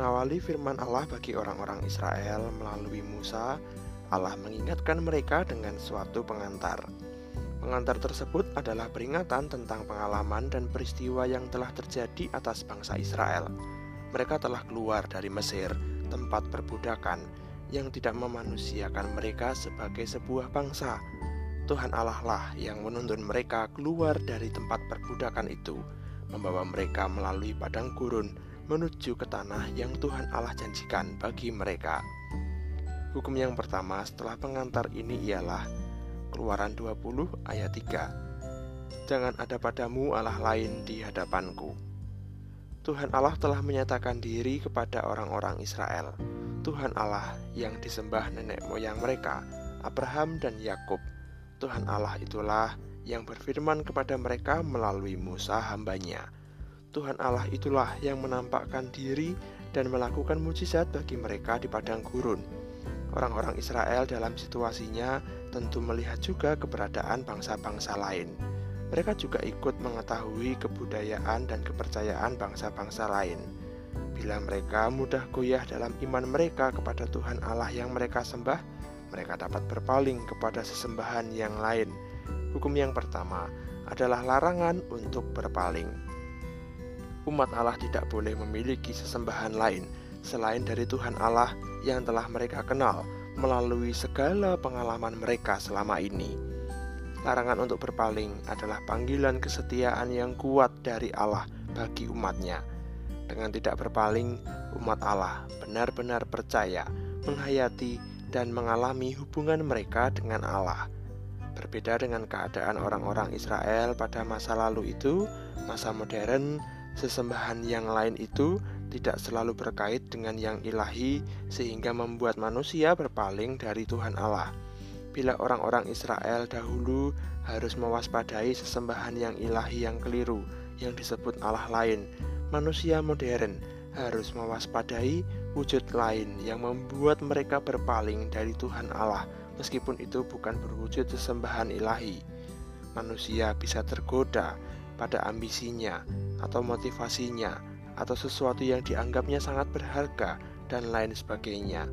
mengawali firman Allah bagi orang-orang Israel melalui Musa, Allah mengingatkan mereka dengan suatu pengantar. Pengantar tersebut adalah peringatan tentang pengalaman dan peristiwa yang telah terjadi atas bangsa Israel. Mereka telah keluar dari Mesir, tempat perbudakan, yang tidak memanusiakan mereka sebagai sebuah bangsa. Tuhan Allah lah yang menuntun mereka keluar dari tempat perbudakan itu, membawa mereka melalui padang gurun menuju ke tanah yang Tuhan Allah janjikan bagi mereka. Hukum yang pertama setelah pengantar ini ialah Keluaran 20 ayat 3. Jangan ada padamu Allah lain di hadapanku. Tuhan Allah telah menyatakan diri kepada orang-orang Israel. Tuhan Allah yang disembah nenek moyang mereka, Abraham dan Yakub. Tuhan Allah itulah yang berfirman kepada mereka melalui Musa hambanya. Tuhan Allah itulah yang menampakkan diri dan melakukan mujizat bagi mereka di padang gurun. Orang-orang Israel dalam situasinya tentu melihat juga keberadaan bangsa-bangsa lain. Mereka juga ikut mengetahui kebudayaan dan kepercayaan bangsa-bangsa lain. Bila mereka mudah goyah dalam iman mereka kepada Tuhan Allah yang mereka sembah, mereka dapat berpaling kepada sesembahan yang lain. Hukum yang pertama adalah larangan untuk berpaling umat Allah tidak boleh memiliki sesembahan lain selain dari Tuhan Allah yang telah mereka kenal melalui segala pengalaman mereka selama ini. Larangan untuk berpaling adalah panggilan kesetiaan yang kuat dari Allah bagi umatnya. Dengan tidak berpaling, umat Allah benar-benar percaya, menghayati, dan mengalami hubungan mereka dengan Allah. Berbeda dengan keadaan orang-orang Israel pada masa lalu itu, masa modern Sesembahan yang lain itu tidak selalu berkait dengan yang ilahi, sehingga membuat manusia berpaling dari Tuhan Allah. Bila orang-orang Israel dahulu harus mewaspadai sesembahan yang ilahi yang keliru, yang disebut Allah lain, manusia modern harus mewaspadai wujud lain yang membuat mereka berpaling dari Tuhan Allah, meskipun itu bukan berwujud sesembahan ilahi. Manusia bisa tergoda pada ambisinya atau motivasinya atau sesuatu yang dianggapnya sangat berharga dan lain sebagainya.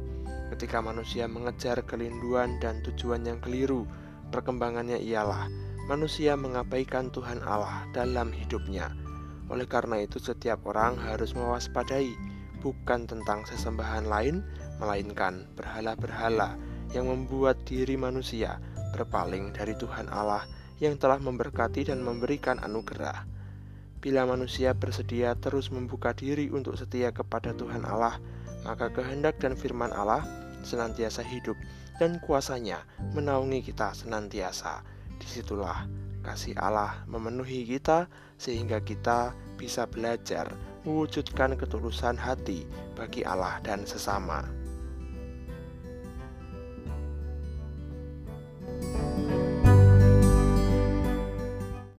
Ketika manusia mengejar kelinduan dan tujuan yang keliru, perkembangannya ialah manusia mengabaikan Tuhan Allah dalam hidupnya. Oleh karena itu, setiap orang harus mewaspadai bukan tentang sesembahan lain, melainkan berhala-berhala yang membuat diri manusia berpaling dari Tuhan Allah yang telah memberkati dan memberikan anugerah. Bila manusia bersedia terus membuka diri untuk setia kepada Tuhan Allah, maka kehendak dan firman Allah senantiasa hidup dan kuasanya menaungi kita senantiasa. Di situlah kasih Allah memenuhi kita sehingga kita bisa belajar mewujudkan ketulusan hati bagi Allah dan sesama.